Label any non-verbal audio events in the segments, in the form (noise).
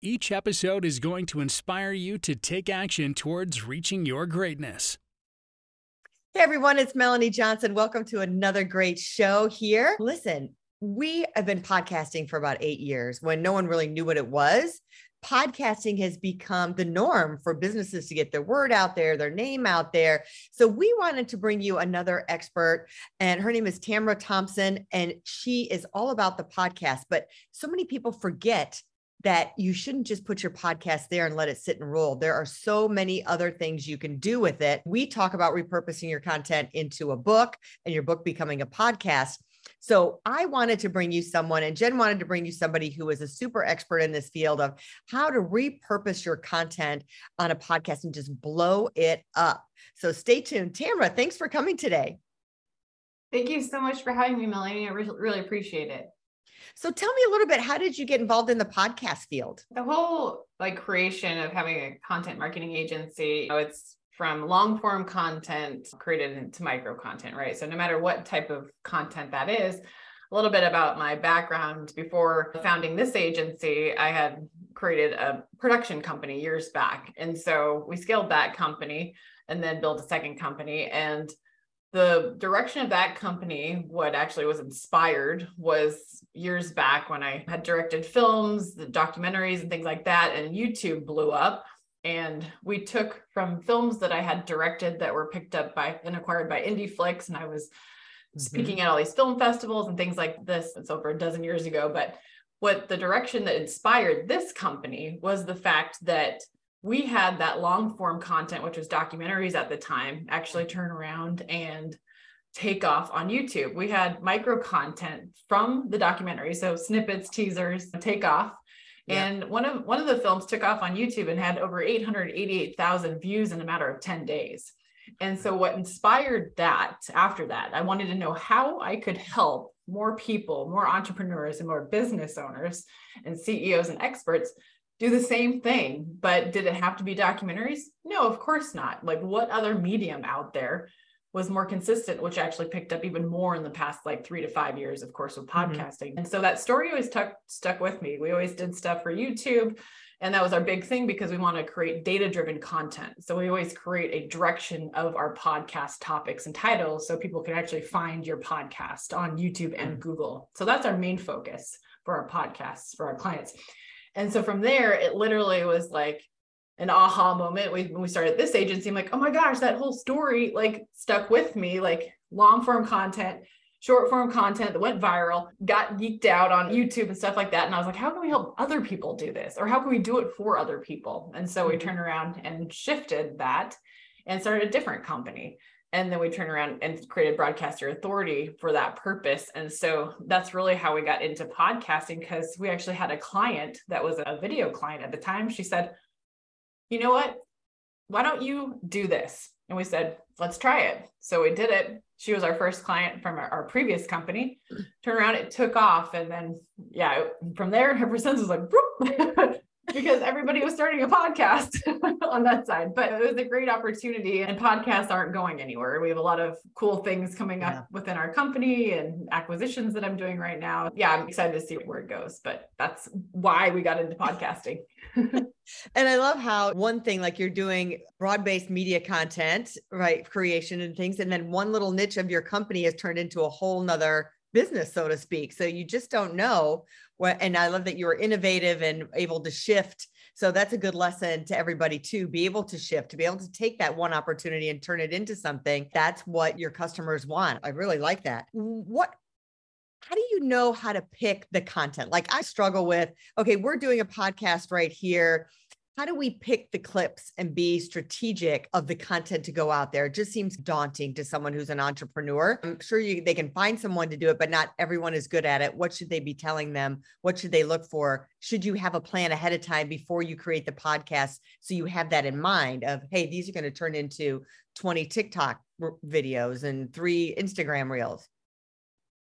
Each episode is going to inspire you to take action towards reaching your greatness. Hey everyone, it's Melanie Johnson. Welcome to another great show here. Listen, we have been podcasting for about eight years when no one really knew what it was. Podcasting has become the norm for businesses to get their word out there, their name out there. So, we wanted to bring you another expert, and her name is Tamara Thompson, and she is all about the podcast. But so many people forget that you shouldn't just put your podcast there and let it sit and roll. There are so many other things you can do with it. We talk about repurposing your content into a book and your book becoming a podcast. So I wanted to bring you someone, and Jen wanted to bring you somebody who is a super expert in this field of how to repurpose your content on a podcast and just blow it up. So stay tuned. Tamara, thanks for coming today. Thank you so much for having me, Melanie. I really appreciate it. So tell me a little bit, how did you get involved in the podcast field? The whole like creation of having a content marketing agency, you know, it's from long form content created into micro content, right? So no matter what type of content that is, a little bit about my background before founding this agency, I had created a production company years back. And so we scaled that company and then built a second company. And the direction of that company, what actually was inspired was years back when I had directed films, the documentaries, and things like that, and YouTube blew up. And we took from films that I had directed that were picked up by and acquired by IndieFlix, and I was mm-hmm. speaking at all these film festivals and things like this. It's over a dozen years ago. But what the direction that inspired this company was the fact that we had that long form content, which was documentaries at the time, actually turn around and take off on YouTube. We had micro content from the documentary, so snippets, teasers, take off. Yeah. And one of one of the films took off on YouTube and had over 888,000 views in a matter of 10 days. And so what inspired that after that, I wanted to know how I could help more people, more entrepreneurs and more business owners and CEOs and experts do the same thing. But did it have to be documentaries? No, of course not. Like, what other medium out there was more consistent, which actually picked up even more in the past like three to five years, of course, with mm-hmm. podcasting. Mm-hmm. And so that story always stuck stuck with me. We always did stuff for YouTube. And that was our big thing because we want to create data driven content. So we always create a direction of our podcast topics and titles so people can actually find your podcast on YouTube and mm-hmm. Google. So that's our main focus for our podcasts for our clients. And so from there, it literally was like an aha moment. We, when we started this agency, I'm like, oh my gosh, that whole story like stuck with me, like long form content, short form content that went viral, got geeked out on YouTube and stuff like that. And I was like, how can we help other people do this? Or how can we do it for other people? And so we mm-hmm. turned around and shifted that and started a different company and then we turned around and created Broadcast Your Authority for that purpose. And so that's really how we got into podcasting because we actually had a client that was a video client at the time. She said you know what? Why don't you do this? And we said let's try it. So we did it. She was our first client from our, our previous company. Turned around it took off. And then yeah from there ever since (laughs) was like (laughs) because everybody was starting a podcast (laughs) on that side. But it was a great opportunity, and podcasts aren't going anywhere. We have a lot of cool things coming up yeah. within our company and acquisitions that I'm doing right now. Yeah, I'm excited to see where it goes, but that's why we got into podcasting. (laughs) and I love how one thing like you're doing broad based media content, right? Creation and things. And then one little niche of your company has turned into a whole nother business, so to speak. So you just don't know what, and I love that you are innovative and able to shift. So that's a good lesson to everybody to be able to shift, to be able to take that one opportunity and turn it into something. That's what your customers want. I really like that. What how do you know how to pick the content? Like I struggle with, okay, we're doing a podcast right here. How do we pick the clips and be strategic of the content to go out there? It just seems daunting to someone who's an entrepreneur. I'm sure you, they can find someone to do it, but not everyone is good at it. What should they be telling them? What should they look for? Should you have a plan ahead of time before you create the podcast so you have that in mind of, hey, these are going to turn into 20 TikTok videos and three Instagram reels?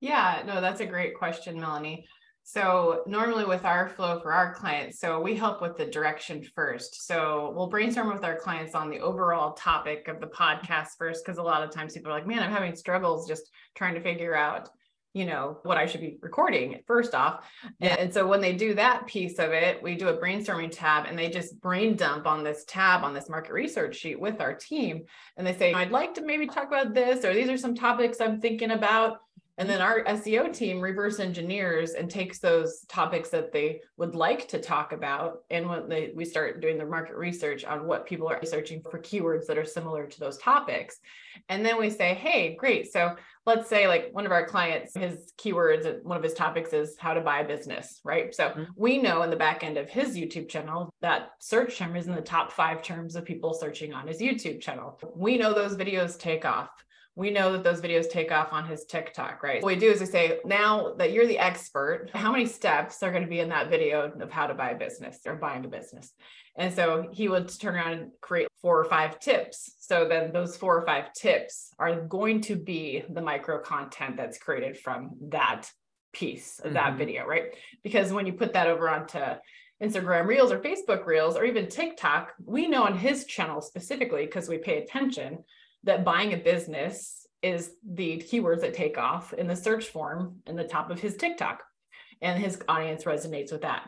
Yeah, no, that's a great question, Melanie. So normally with our flow for our clients, so we help with the direction first. So we'll brainstorm with our clients on the overall topic of the podcast first, because a lot of times people are like, man, I'm having struggles just trying to figure out, you know, what I should be recording first off. Yeah. And so when they do that piece of it, we do a brainstorming tab and they just brain dump on this tab on this market research sheet with our team. And they say, I'd like to maybe talk about this, or these are some topics I'm thinking about and then our SEO team reverse engineers and takes those topics that they would like to talk about. And when they, we start doing the market research on what people are searching for keywords that are similar to those topics. And then we say, hey, great. So let's say like one of our clients, his keywords, one of his topics is how to buy a business, right? So mm-hmm. we know in the back end of his YouTube channel that search term is in the top five terms of people searching on his YouTube channel. We know those videos take off we know that those videos take off on his TikTok, right? What we do is we say, now that you're the expert, how many steps are going to be in that video of how to buy a business or buying a business? And so he would turn around and create four or five tips. So then those four or five tips are going to be the micro content that's created from that piece of mm-hmm. that video, right? Because when you put that over onto Instagram Reels or Facebook Reels or even TikTok, we know on his channel specifically because we pay attention that buying a business is the keywords that take off in the search form in the top of his TikTok. And his audience resonates with that.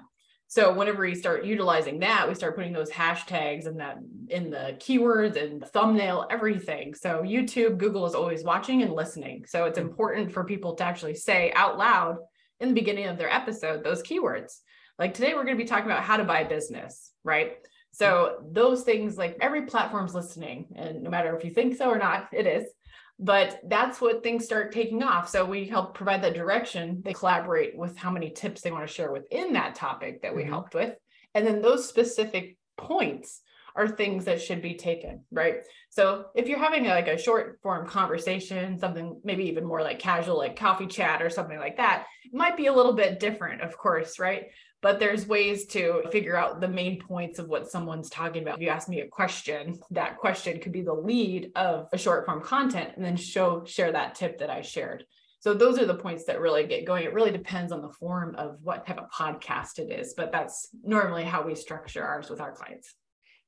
So whenever we start utilizing that, we start putting those hashtags and that in the keywords and the thumbnail, everything. So YouTube, Google is always watching and listening. So it's important for people to actually say out loud in the beginning of their episode those keywords. Like today, we're going to be talking about how to buy a business, right? So those things, like every platform's listening, and no matter if you think so or not, it is. But that's what things start taking off. So we help provide that direction. They collaborate with how many tips they want to share within that topic that we mm-hmm. helped with. And then those specific points are things that should be taken, right? So if you're having a, like a short form conversation, something maybe even more like casual, like coffee chat or something like that, it might be a little bit different, of course, right? But there's ways to figure out the main points of what someone's talking about. If you ask me a question, that question could be the lead of a short form content and then show share that tip that I shared. So those are the points that really get going. It really depends on the form of what type of podcast it is, but that's normally how we structure ours with our clients.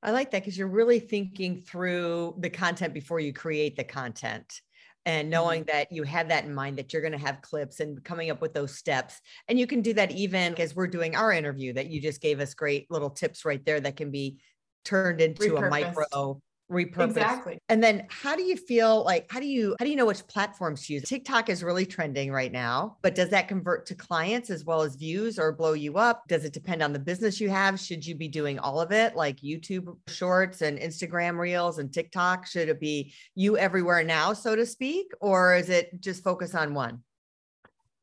I like that because you're really thinking through the content before you create the content and knowing mm-hmm. that you have that in mind that you're going to have clips and coming up with those steps and you can do that even as we're doing our interview that you just gave us great little tips right there that can be turned into Repurposed. a micro repurpose. Exactly. And then how do you feel like how do you how do you know which platforms to use? TikTok is really trending right now, but does that convert to clients as well as views or blow you up? Does it depend on the business you have? Should you be doing all of it like YouTube shorts and Instagram reels and TikTok? Should it be you everywhere now, so to speak, or is it just focus on one?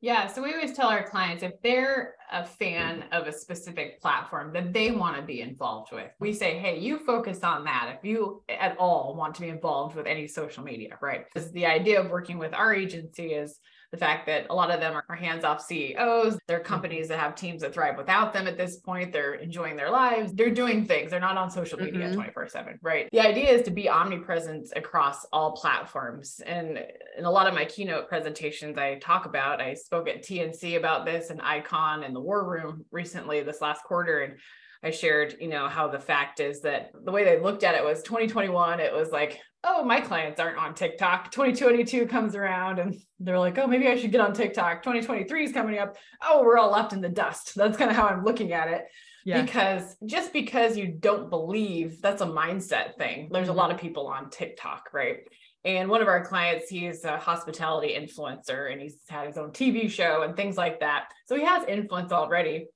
Yeah. So we always tell our clients if they're a fan of a specific platform that they want to be involved with, we say, hey, you focus on that if you at all want to be involved with any social media, right? Because the idea of working with our agency is the fact that a lot of them are hands-off CEOs. They're mm-hmm. companies that have teams that thrive without them at this point. They're enjoying their lives. They're doing things. They're not on social media mm-hmm. 24/7, right? The idea is to be omnipresent across all platforms. And in a lot of my keynote presentations I talk about, I spoke at TNC about this and Icon and the War Room recently this last quarter and I shared, you know, how the fact is that the way they looked at it was 2021, it was like, oh, my clients aren't on TikTok. 2022 comes around and they're like, oh, maybe I should get on TikTok. 2023 is coming up. Oh, we're all left in the dust. That's kind of how I'm looking at it. Yeah. Because just because you don't believe, that's a mindset thing. There's a mm-hmm. lot of people on TikTok, right? And one of our clients, he's a hospitality influencer and he's had his own TV show and things like that. So he has influence already.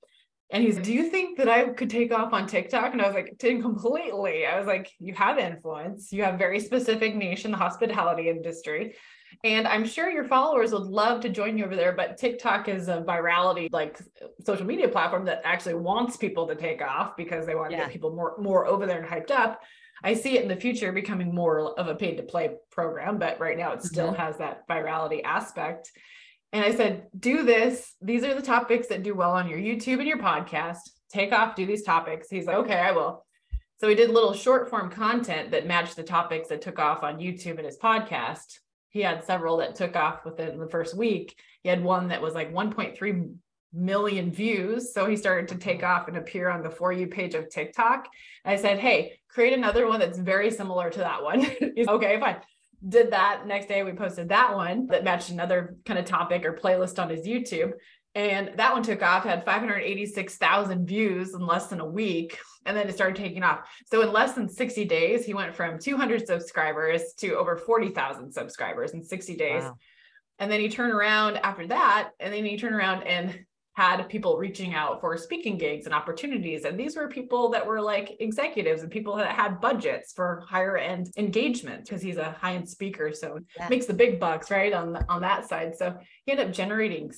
And he's, do you think that I could take off on TikTok? And I was like, completely. I was like, you have influence. You have very specific niche in the hospitality industry. And I'm sure your followers would love to join you over there, but TikTok is a virality like social media platform that actually wants people to take off because they want to get people more more over there and hyped up. I see it in the future becoming more of a paid to play program, but right now it still Mhm. has that virality aspect. And I said, do this. These are the topics that do well on your YouTube and your podcast. Take off, do these topics. He's like, okay, I will. So we did little short form content that matched the topics that took off on YouTube and his podcast. He had several that took off within the first week. He had one that was like 1.3 million views. So he started to take off and appear on the For You page of TikTok. I said, hey, create another one that's very similar to that one. (laughs) Okay, fine. Did that. Next day, we posted that one that matched another kind of topic or playlist on his YouTube. And that one took off, had 586,000 views in less than a week. And then it started taking off. So in less than 60 days, he went from 200 subscribers to over 40,000 subscribers in 60 days. Wow. And then he turned around after that, and then he turned around and had people reaching out for speaking gigs and opportunities. And these were people that were like executives and people that had budgets for higher end engagement because he's a high end speaker. So Yeah. makes the big bucks, right? On, the, on that side. So he ended up generating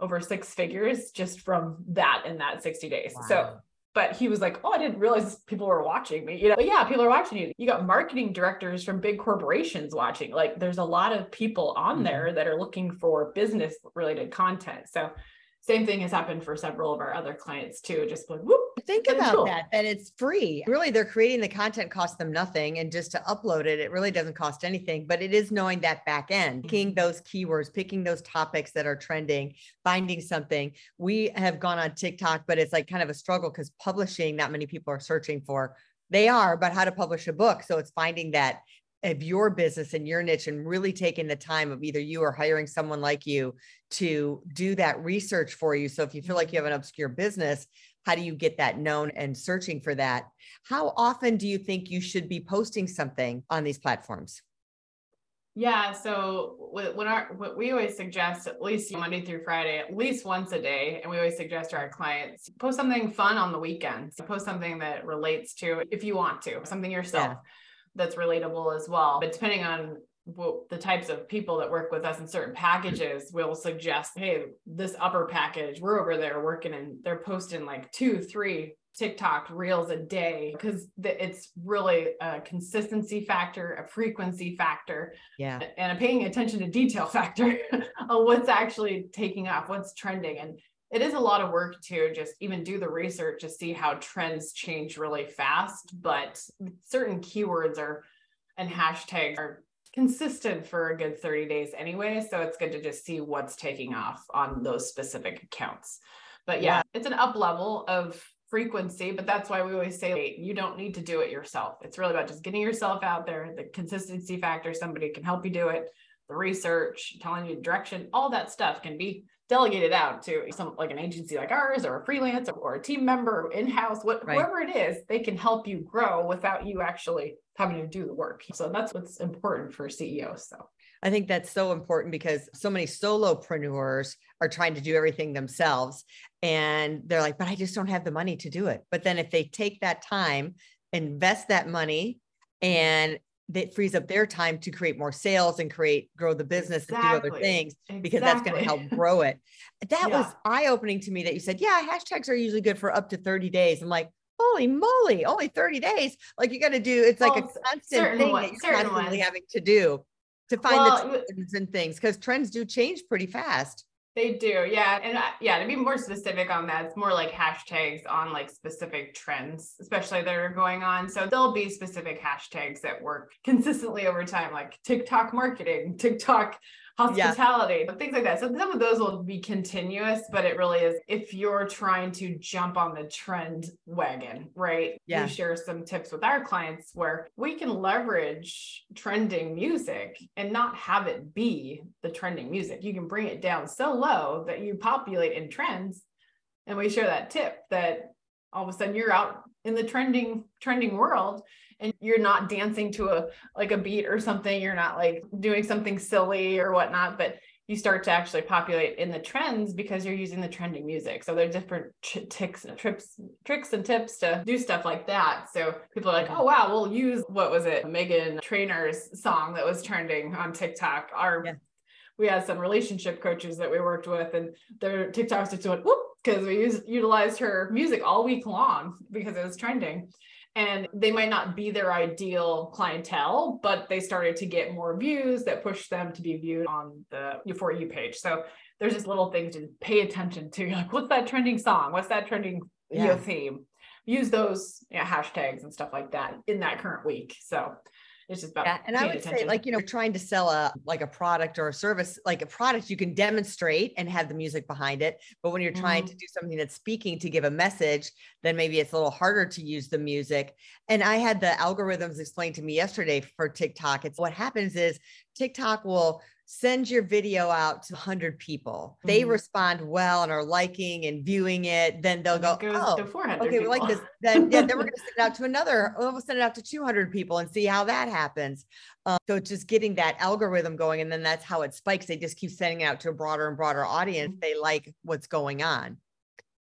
over six figures just from that in that 60 days. So but he was like, "Oh, I didn't realize people were watching me." You know, but yeah, people are watching you. You got marketing directors from big corporations watching. Like, there's a lot of people on Mhm. there that are looking for business related content. So, same thing has happened for several of our other clients too. Just like, whoop, Think about cool. that, that it's free. Really, they're creating the content costs them nothing. And just to upload it, it really doesn't cost anything, but it is knowing that back end, picking those keywords, picking those topics that are trending, finding something. We have gone on TikTok, but it's like kind of a struggle because publishing, not many people are searching for. They are, but how to publish a book. So it's finding that of your business and your niche and really taking the time of either you or hiring someone like you to do that research for you. So if you feel like you mm-hmm. have an obscure business, how do you get that known and searching for that? How often do you think you should be posting something on these platforms? Yeah. So wh- when our what we always suggest at least Monday through Friday, at least once a day, and we always suggest to our clients post something fun on the weekends. Post something that relates to if you want to something yourself that's relatable as well. But depending on what the types of people that work with us in certain packages, (clears throat) we'll suggest, hey, this upper package, we're over there working and they're posting like two, three TikTok reels a day because it's really a consistency factor, a frequency factor, Yeah. and a paying attention to detail (laughs) factor of what's actually taking off, what's trending. And it is a lot of work to just even do the research to see how trends change really fast. But certain keywords are and hashtags are consistent for a good 30 days anyway. So it's good to just see what's taking off on those specific accounts. But yeah, Yeah. it's an up level of frequency, but that's why we always say hey, you don't need to do it yourself. It's really about just getting yourself out there, the consistency factor, somebody can help you do it, the research, telling you direction, all that stuff can be delegated out to some like an agency like ours or a freelance or a team member in-house, what Right. whoever it is, they can help you grow without you actually having to do the work. So that's what's important for CEOs. So I think that's so important because so many solopreneurs are trying to do everything themselves. And they're like, but I just don't have the money to do it. But then if they take that time, invest that money, and that frees up their time to create more sales and create, grow the business and do other things because that's going to help grow it. That was eye opening to me that you said, yeah, hashtags are usually good for up to 30 days. I'm like, holy moly, only 30 days. Like you got to do, it's like Well, a s- constant thing one- that you're constantly having to do to find Well, the trends and things because trends do change pretty fast. They do, yeah, and uh, yeah. To be more specific on that, it's more like hashtags on like specific trends, especially that are going on. So there'll be specific hashtags that work consistently over time, like TikTok marketing, TikTok hospitality, but things like that. So some of those will be continuous, but it really is if you're trying to jump on the trend wagon, right? Yeah. We share some tips with our clients where we can leverage trending music and not have it be the trending music. You can bring it down so low that you populate in trends. And we share that tip that all of a sudden you're out in the trending trending world and you're not dancing to a like a beat or something you're not like doing something silly or whatnot but you start to actually populate in the trends because you're using the trending music so there's different ch- ticks trips tricks and tips to do stuff like that so people are like oh wow we'll use what was it Meghan Trainor's song that was trending on tiktok our Yeah. we had some relationship coaches that we worked with and their TikToks just went whoop because we used utilized her music all week long because it was trending. And they might not be their ideal clientele, but they started to get more views that pushed them to be viewed on the For You page. So there's just little things to pay attention to. (laughs) Like, what's that trending song? What's that trending yeah. theme? Use those yeah, hashtags and stuff like that in that current week. So it's just about yeah, and I would attention. say like you know trying to sell a like a product or a service like a product you can demonstrate and have the music behind it but when you're mm-hmm. trying to do something that's speaking to give a message then maybe it's a little harder to use the music and I had the algorithms explained to me yesterday for TikTok it's what happens is TikTok will send your video out to 100 people. Mm-hmm. They respond well and are liking and viewing it. Then they'll go, oh, okay, people. we like this. Then, yeah, then we're (laughs) going to send it out to another, we'll send it out to 200 people and see how that happens. Um, so just getting that algorithm going. And then that's how it spikes. They just keep sending it out to a broader and broader audience. Mm-hmm. They like what's going on.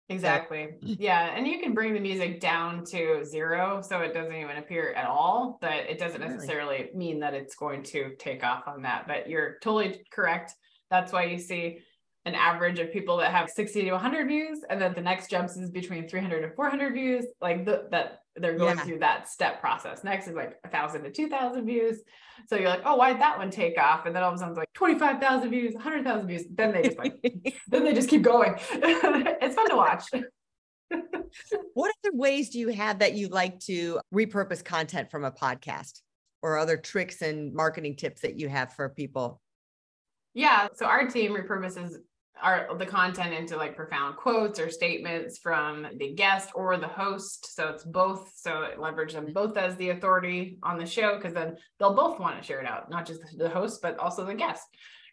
Exactly. (clears throat) Yeah. And you can bring the music down to zero so it doesn't even appear at all, but it doesn't necessarily mean that it's going to take off on that. But you're totally correct. That's why you see an average of people that have 60 to 100 views and then the next jumps is between 300 and 400 views like the, that they're going yeah. through that step process. Next is like a thousand to 2000 views. So you're like oh why did that one take off? And then all of a sudden it's like 25,000 views 100,000 views. Then they just like (laughs) then they just keep going. (laughs) It's fun to watch. (laughs) What other ways do you have that you like to repurpose content from a podcast or other tricks and marketing tips that you have for people? Yeah. So our team repurposes our the content into like profound quotes or statements from the guest or the host. So it's both. So leverage them both as the authority on the show because then they'll both want to share it out, not just the host, but also the guest.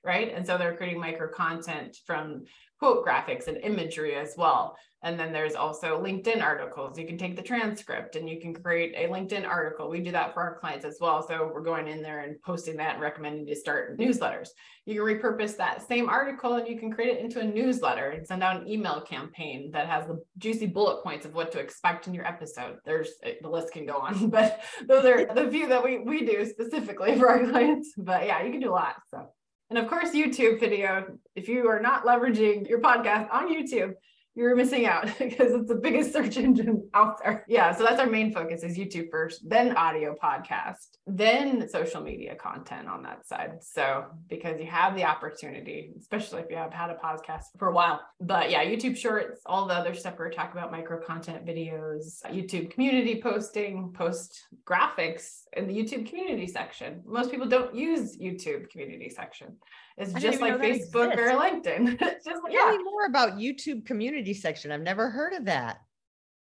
Right. And so they're creating micro content from quote graphics and imagery as well. And then there's also LinkedIn articles. You can take the transcript and you can create a LinkedIn article. We do that for our clients as well. So we're going in there and posting that and recommending to start newsletters. You can repurpose that same article and you can create it into a newsletter and send out an email campaign that has the juicy bullet points of what to expect in your episode. There's uh, the list can go on, (laughs) but those are the few that we we do specifically for our clients. But yeah, you can do a lot. So and of course, YouTube video. If you are not leveraging your podcast on YouTube, you're missing out (laughs) because it's the biggest search engine out there. Yeah. So that's our main focus is YouTube first, then audio podcast, then social media content on that side. So because you have the opportunity, especially if you have had a podcast for a while. But yeah, YouTube shorts, all the other stuff we're talking about, micro content videos, YouTube community posting, post graphics in the YouTube community section. Most people don't use YouTube community section. (laughs) It's just like Facebook or LinkedIn. it's just yeah. Tell me more about YouTube community section. I've never heard of that.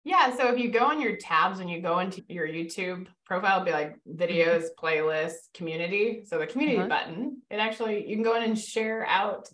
Yeah. So if you go on your tabs and you go into your YouTube profile, be like videos, mm-hmm. playlists, community. So the community uh-huh. button, it actually you can go in and share out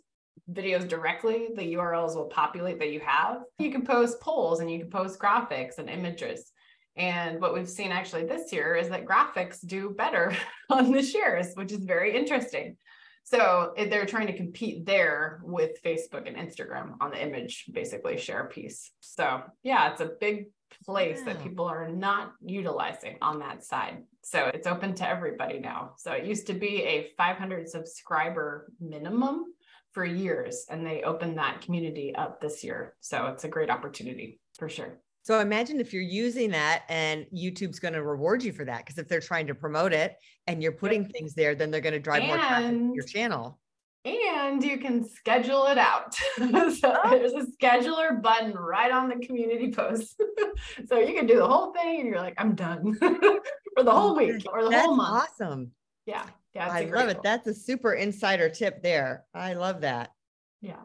videos directly. The URLs will populate that you have. You can post polls and you can post graphics and images. And what we've seen actually this year is that graphics do better (laughs) on the shares, which is very interesting. So they're trying to compete there with Facebook and Instagram on the image, basically share piece. So yeah, it's a big place that people are not utilizing on that side. So it's open to everybody now. So it used to be a 500 subscriber minimum for years, and they opened that community up this year. So it's a great opportunity for sure. So imagine if you're using that and YouTube's going to reward you for that. Because if they're trying to promote it and you're putting things there, then they're going to drive and, more traffic to your channel. And you can schedule it out. (laughs) so oh. there's a scheduler button right on the community post. (laughs) so you can do the whole thing and you're like, I'm done (laughs) for the oh whole oh, week or the That's whole month. Awesome. Yeah. Yeah. I love it. That's a super insider tip there. I love that. Yeah.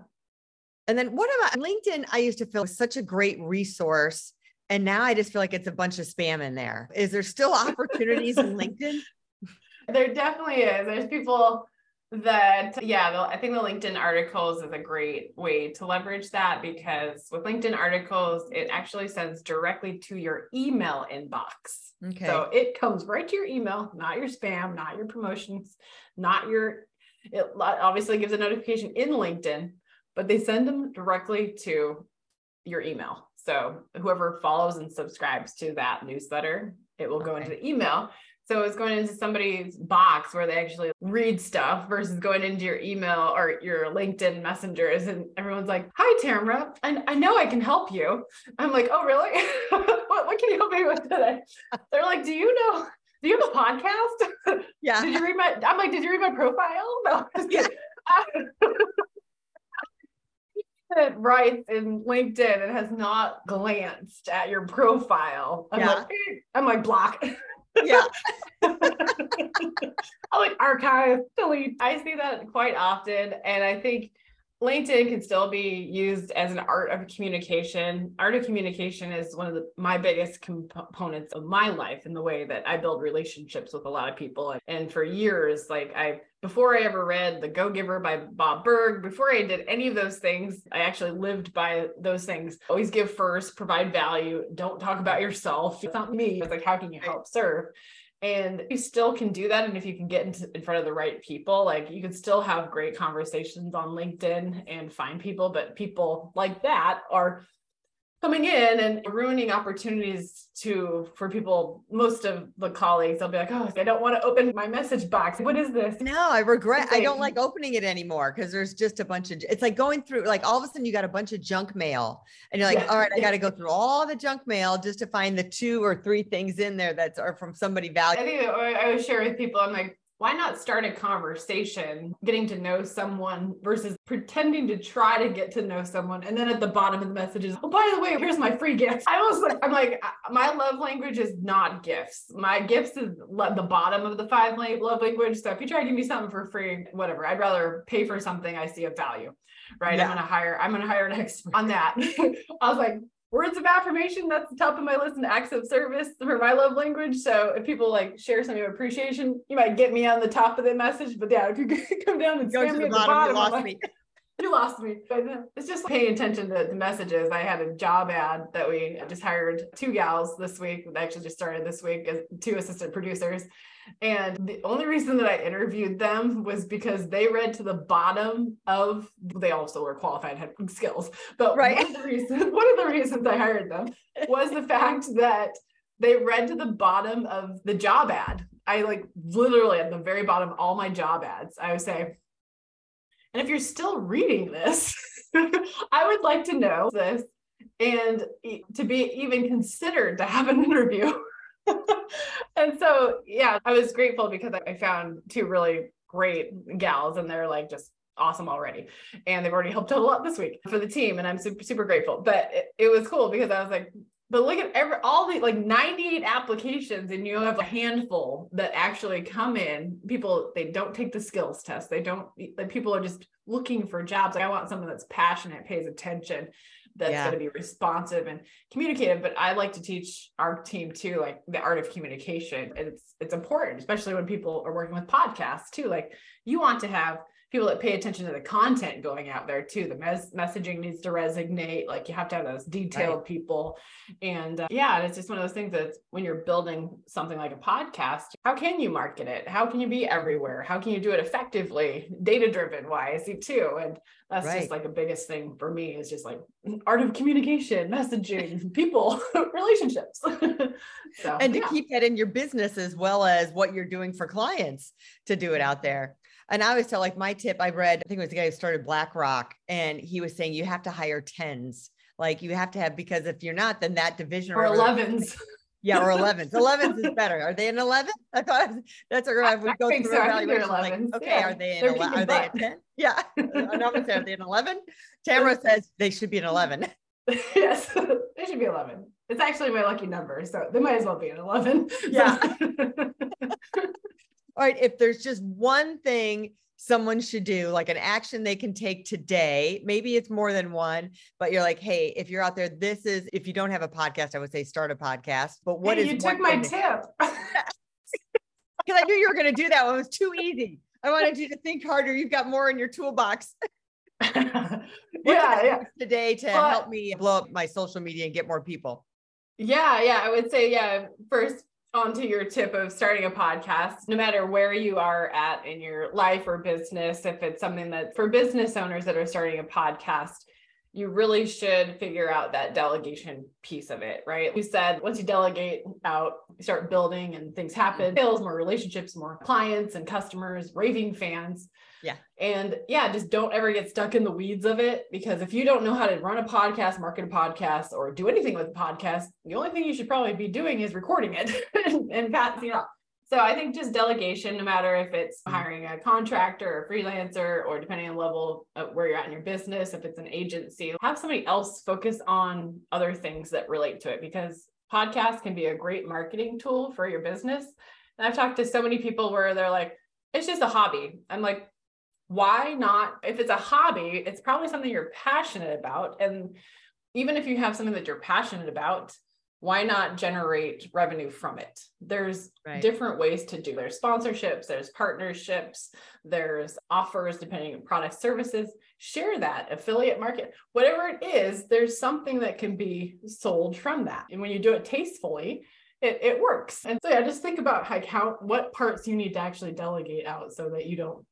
And then what about LinkedIn? I used to feel such a great resource. And now I just feel like it's a bunch of spam in there. Is there still (laughs) opportunities in LinkedIn? There definitely is. There's people that, yeah, I think the LinkedIn articles is a great way to leverage that because with LinkedIn articles, it actually sends directly to your email inbox. Okay. So it comes right to your email, not your spam, not your promotions, not your, it obviously gives a notification in LinkedIn, but they send them directly to your email. So whoever follows and subscribes to that newsletter, it will go into the email. So it's going into somebody's box where they actually read stuff versus going into your email or your LinkedIn messengers. And everyone's like, Hi, Tamara. I, I know I can help you. I'm like, Oh, really? (laughs) what, what can you help me with today? They're like, Do you know? Do you have a podcast? (laughs) Yeah. did you read my? I'm like, Did you read my profile? (laughs) No, just It writes in LinkedIn and has not glanced at your profile. I'm Yeah. like, I'm like block. Yeah. (laughs) I like archive, delete. I see that quite often. And I think LinkedIn can still be used as an art of communication. Art of communication is one of the, my biggest components of my life in the way that I build relationships with a lot of people. And for years, like I, before I ever read The Go Giver by Bob Burg, before I did any of those things, I actually lived by those things. Always give first, provide value, don't talk about yourself. It's not me. It's like, how can you help serve? And you still can do that and if you can get into in front of the right people like you can still have great conversations on linkedin and find people but people like that are coming in and ruining opportunities to for people most of the colleagues they'll be like oh i don't want to open my message box what is this No, I regret. I don't like- opening it anymore because there's just a bunch of. It's like going through. Like all of a sudden, you got a bunch of junk mail, and you're like, Yeah. "All right, I got to (laughs) go through all the junk mail just to find the two or three things in there that are from somebody valuable I think I always share with people, I'm like, why not start a conversation, getting to know someone versus pretending to try to get to know someone. And then at the bottom of the messages, oh, by the way, here's my free gift. I was like, I'm like, my love language is not gifts. My gifts is the bottom of the five love language. So if you try to give me something for free, whatever, I'd rather pay for something I see of value, right? Yeah. I'm to hire, I'm going to hire an expert on that. (laughs) I was like, words of affirmation that's the top of my list and acts of service for my love language so if people like share something of your appreciation you might get me on the top of the message but yeah if you (laughs) come down and Go spam to me the at the bottom. bottom I'm like. You lost me But it's just paying attention to the messages i had a job ad that we just hired two gals this week that actually just started this week as two assistant producers and the only reason that I interviewed them was because they read to the bottom of they also were qualified had (laughs) skills. But Right. one of the reasons (laughs) one of the reasons I hired them was the fact that they read to the bottom of the job ad. I like literally at the very bottom all my job ads. I would say, and if you're still reading this, (laughs) I would like to know this and to be even considered to have an interview. (laughs) and so, yeah, I was grateful because I found two really great gals and they're like just awesome already. And they've already helped out a lot this week for the team. And I'm super, super grateful. But it, it was cool because I was like, but look at every all the like 98 applications and you have a handful that actually come in. People they don't take the skills test. They don't like people are just looking for jobs. Like i want someone that's passionate pays attention that's Yeah. going to be responsive and communicative. But i like to teach our team too like the art of communication. And it's it's important especially when people are working with podcasts too. Like you want to have people that pay attention to the content going out there too. The mes- messaging needs to resonate. Like you have to have those detailed people. And uh, yeah it's just one of those things that when you're building something like a podcast how can you market it? How can you be everywhere? How can you do it effectively data driven wise too? And that's Right. just like the biggest thing for me is just like art of communication messaging people (laughs) relationships. (laughs) So and to yeah. keep that in your business as well as what you're doing for clients to do it out there. And I always tell like my tip I read, I think it was the guy who started BlackRock, and he was saying you have to hire tens. Like you have to have because if you're not, then that division or 11s Yeah, or 11s. 11s is better. Are they an 11? (laughs) I thought that's what I would go through so. I think they're evaluation. Like, okay, Yeah. are they an They're 11? Are they a 10? Yeah. I'm not gonna say are they an 11? Tamara (laughs) says they should be an 11. (laughs) yes, they should be 11. It's actually my lucky number, so they might as well be an 11. Yeah. All right. If there's just one thing someone should do, like an action they can take today, maybe it's more than one, but you're like, hey, if you're out there, this is, if you don't have a podcast, I would say start a podcast. But what Hey, is you took my tip. (laughs) Because I knew you were going to do that one. It was too easy. I wanted you to think harder. You've got more in your toolbox (laughs) yeah, yeah. today to Well, help me blow up my social media and get more people. Yeah, yeah. I would say, yeah, first onto your tip of starting a podcast, no matter where you are at in your life or business, if it's something that for business owners that are starting a podcast, you really should figure out that delegation piece of it, right? We said once you delegate out, you start building and things happen, mm-hmm. sales, more relationships, more clients and customers, raving fans. Yeah. And yeah, just don't ever get stuck in the weeds of it because if you don't know how to run a podcast, market a podcast, or do anything with a podcast, the only thing you should probably be doing is recording it and, (laughs) and passing it off. So I think just delegation, no matter if it's mm-hmm. hiring a contractor or freelancer, or depending on level of where you're at in your business, if it's an agency, have somebody else focus on other things that relate to it because podcasts can be a great marketing tool for your business. And I've talked to so many people where they're like, it's just a hobby. I'm like, why not? If it's a hobby, it's probably something you're passionate about. And even if you have something that you're passionate about, why not generate revenue from it? There's right. different ways to do there's sponsorships there's partnerships there's offers depending on product services. Share that affiliate market. Whatever it is there's something that can be sold from that. And when you do it tastefully it, it works. And so yeah just think about like how what parts you need to actually delegate out so that you don't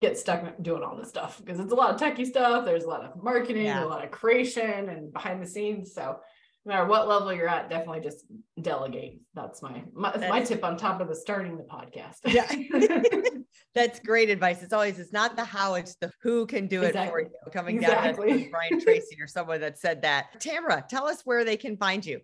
get stuck doing all this stuff. Because it's a lot of techie stuff there's a lot of marketing yeah. a lot of creation and behind the scenes. So no matter what level you're at, definitely just delegate. That's my my, that's, my tip on top of the starting the podcast. yeah. (laughs) (laughs) that's great advice. It's always it's not the how, it's the who can do exactly. it for you. Coming exactly. down to Brian Tracy or someone that said that. Tamara, tell us where they can find you.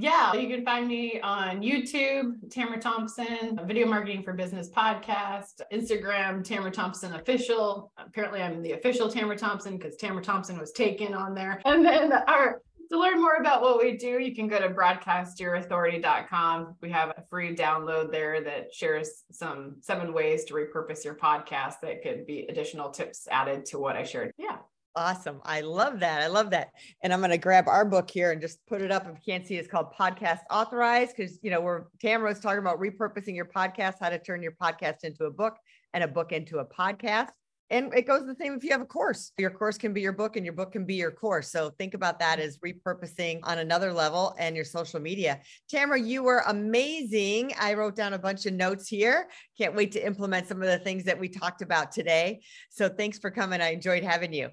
Yeah, you can find me on YouTube, Tamara Thompson, Video Marketing for Business podcast, Instagram, Tamara Thompson Official. Apparently, I'm the official Tamara Thompson because Tamara Thompson was taken on there. And then our to learn more about what we do, you can go to broadcastyourauthority.com. We have a free download there that shares some seven ways to repurpose your podcast that could be additional tips added to what I shared. Yeah. Awesome. I love that. I love that. And I'm going to grab our book here and just put it up. If you can't see, it's called Podcast Authorized because, you know, we're Tamara was talking about repurposing your podcast, how to turn your podcast into a book and a book into a podcast. And it goes the same if you have a course. Your course can be your book and your book can be your course. So think about that as repurposing on another level and your social media. Tamara, you were amazing. I wrote down a bunch of notes here. Can't wait to implement some of the things that we talked about today. So thanks for coming. I enjoyed having you.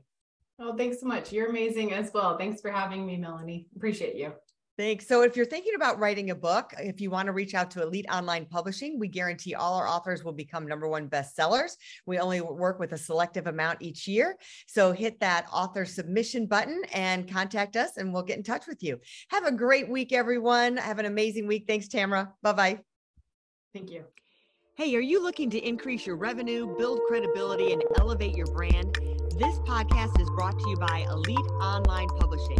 Oh, thanks so much. You're amazing as well. Thanks for having me, Melanie. Appreciate you. Thanks. So, if you're thinking about writing a book, if you want to reach out to Elite Online Publishing, we guarantee all our authors will become number one bestsellers. We only work with a selective amount each year. So, hit that author submission button and contact us, and we'll get in touch with you. Have a great week, everyone. Have an amazing week. Thanks, Tamara. Bye bye. Thank you. Hey, are you looking to increase your revenue, build credibility, and elevate your brand? This podcast is brought to you by Elite Online Publishing